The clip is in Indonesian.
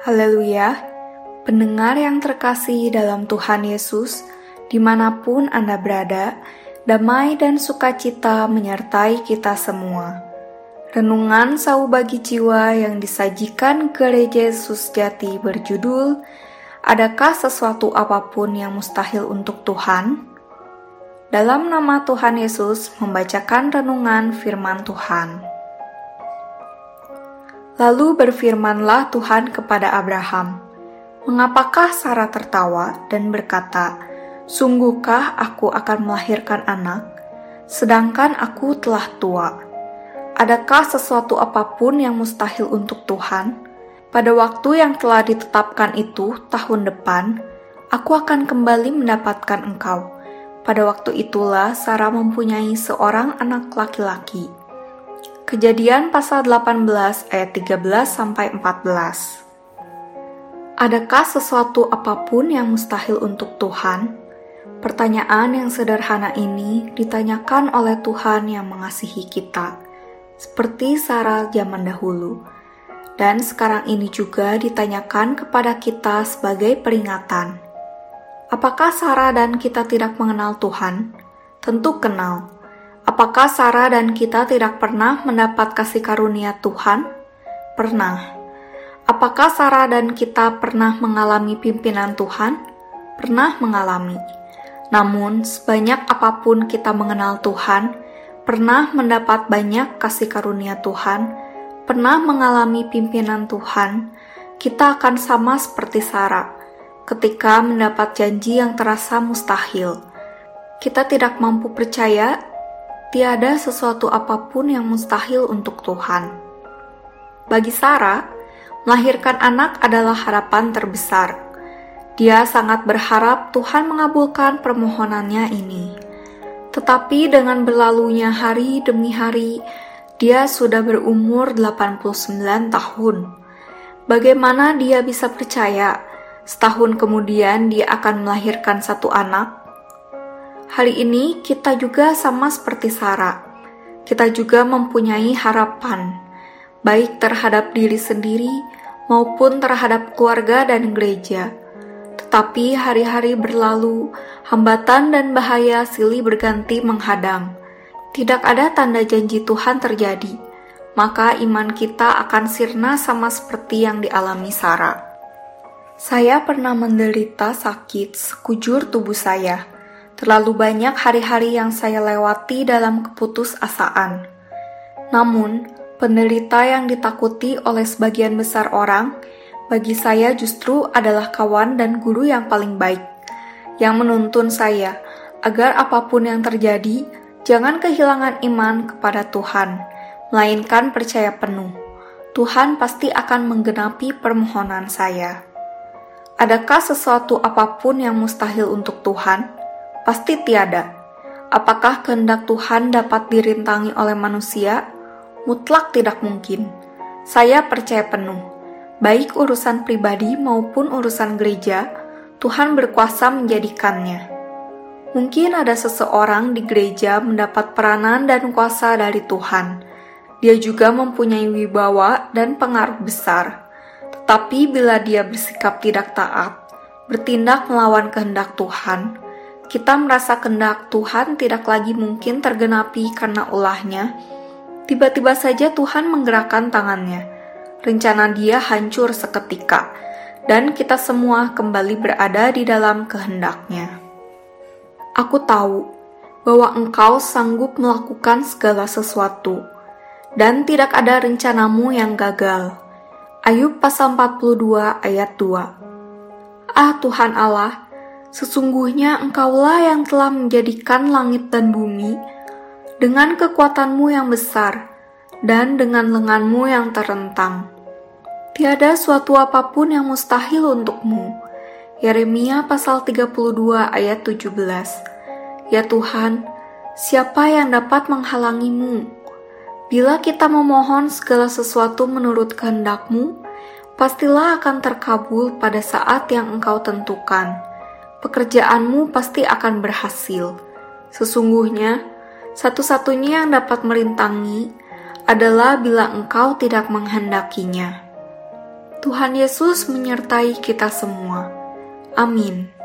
Haleluya, pendengar yang terkasih dalam Tuhan Yesus, di mana pun Anda berada, damai dan sukacita menyertai kita semua. Renungan Sau Bagi Jiwa yang disajikan Gereja Yesus Jati berjudul, Adakah sesuatu apa pun yang mustahil untuk Tuhan? Dalam nama Tuhan Yesus membacakan renungan firman Tuhan. Lalu berfirmanlah Tuhan kepada Abraham, "Mengapakah Sarah tertawa dan berkata, 'Sungguhkah aku akan melahirkan anak, sedangkan aku telah tua?' Adakah sesuatu apa pun yang mustahil untuk Tuhan? Pada waktu yang telah ditetapkan itu, tahun depan, aku akan kembali mendapatkan engkau." Pada waktu itulah Sarah mempunyai seorang anak laki-laki. Kejadian pasal 18 ayat 13 sampai 14. Adakah sesuatu apa pun yang mustahil untuk Tuhan? Pertanyaan yang sederhana ini ditanyakan oleh Tuhan yang mengasihi kita, seperti Sarah zaman dahulu. Dan sekarang ini juga ditanyakan kepada kita sebagai peringatan. Apakah Sarah dan kita tidak mengenal Tuhan? Tentu kenal Apakah Sarah dan kita tidak pernah mendapat kasih karunia Tuhan? Pernah. Apakah Sarah dan kita pernah mengalami pimpinan Tuhan? Pernah mengalami. Namun, sebanyak apa pun kita mengenal Tuhan, pernah mendapat banyak kasih karunia Tuhan, pernah mengalami pimpinan Tuhan, kita akan sama seperti Sarah ketika mendapat janji yang terasa mustahil. Kita tidak mampu percaya tiada sesuatu apa pun yang mustahil untuk Tuhan. Bagi Sarah, melahirkan anak adalah harapan terbesar. Dia sangat berharap Tuhan mengabulkan permohonannya ini. Tetapi dengan berlalunya hari demi hari, dia sudah berumur 89 tahun. Bagaimana dia bisa percaya setahun kemudian dia akan melahirkan satu anak? Hari ini kita juga sama seperti Sarah. Kita juga mempunyai harapan, baik terhadap diri sendiri maupun terhadap keluarga dan gereja. Tetapi hari-hari berlalu, hambatan dan bahaya silih berganti menghadang. Tidak ada tanda janji Tuhan terjadi, maka iman kita akan sirna sama seperti yang dialami Sarah. Saya pernah menderita sakit sekujur tubuh saya Terlalu banyak hari-hari yang saya lewati dalam keputusasaan. Namun, penderita yang ditakuti oleh sebagian besar orang, bagi saya justru adalah kawan dan guru yang paling baik, yang menuntun saya agar apa pun yang terjadi, jangan kehilangan iman kepada Tuhan, melainkan percaya penuh. Tuhan pasti akan menggenapi permohonan saya. Adakah sesuatu apa pun yang mustahil untuk Tuhan? Pasti tiada. Apakah kehendak Tuhan dapat dirintangi oleh manusia? Mutlak tidak mungkin. Saya percaya penuh, baik urusan pribadi maupun urusan gereja, Tuhan berkuasa menjadikannya. Mungkin ada seseorang di gereja mendapat peranan dan kuasa dari Tuhan. Dia juga mempunyai wibawa dan pengaruh besar. Tetapi bila dia bersikap tidak taat, bertindak melawan kehendak Tuhan, kita merasa kehendak Tuhan tidak lagi mungkin tergenapi karena ulahnya, tiba-tiba saja Tuhan menggerakkan tangannya. Rencana dia hancur seketika, dan kita semua kembali berada di dalam kehendaknya. Aku tahu bahwa engkau sanggup melakukan segala sesuatu, dan tidak ada rencanamu yang gagal. Ayub pasal 42 ayat 2 Ah Tuhan Allah, Sesungguhnya engkaulah yang telah menjadikan langit dan bumi dengan kekuatanmu yang besar dan dengan lenganmu yang terentang. Tiada suatu apa pun yang mustahil untukmu. Yeremia pasal 32 ayat 17 Ya Tuhan, siapa yang dapat menghalangimu? Bila kita memohon segala sesuatu menurut kehendakmu, pastilah akan terkabul pada saat yang engkau tentukan pekerjaanmu pasti akan berhasil. Sesungguhnya, satu-satunya yang dapat merintangi adalah bila engkau tidak menghendakinya. Tuhan Yesus menyertai kita semua. Amin.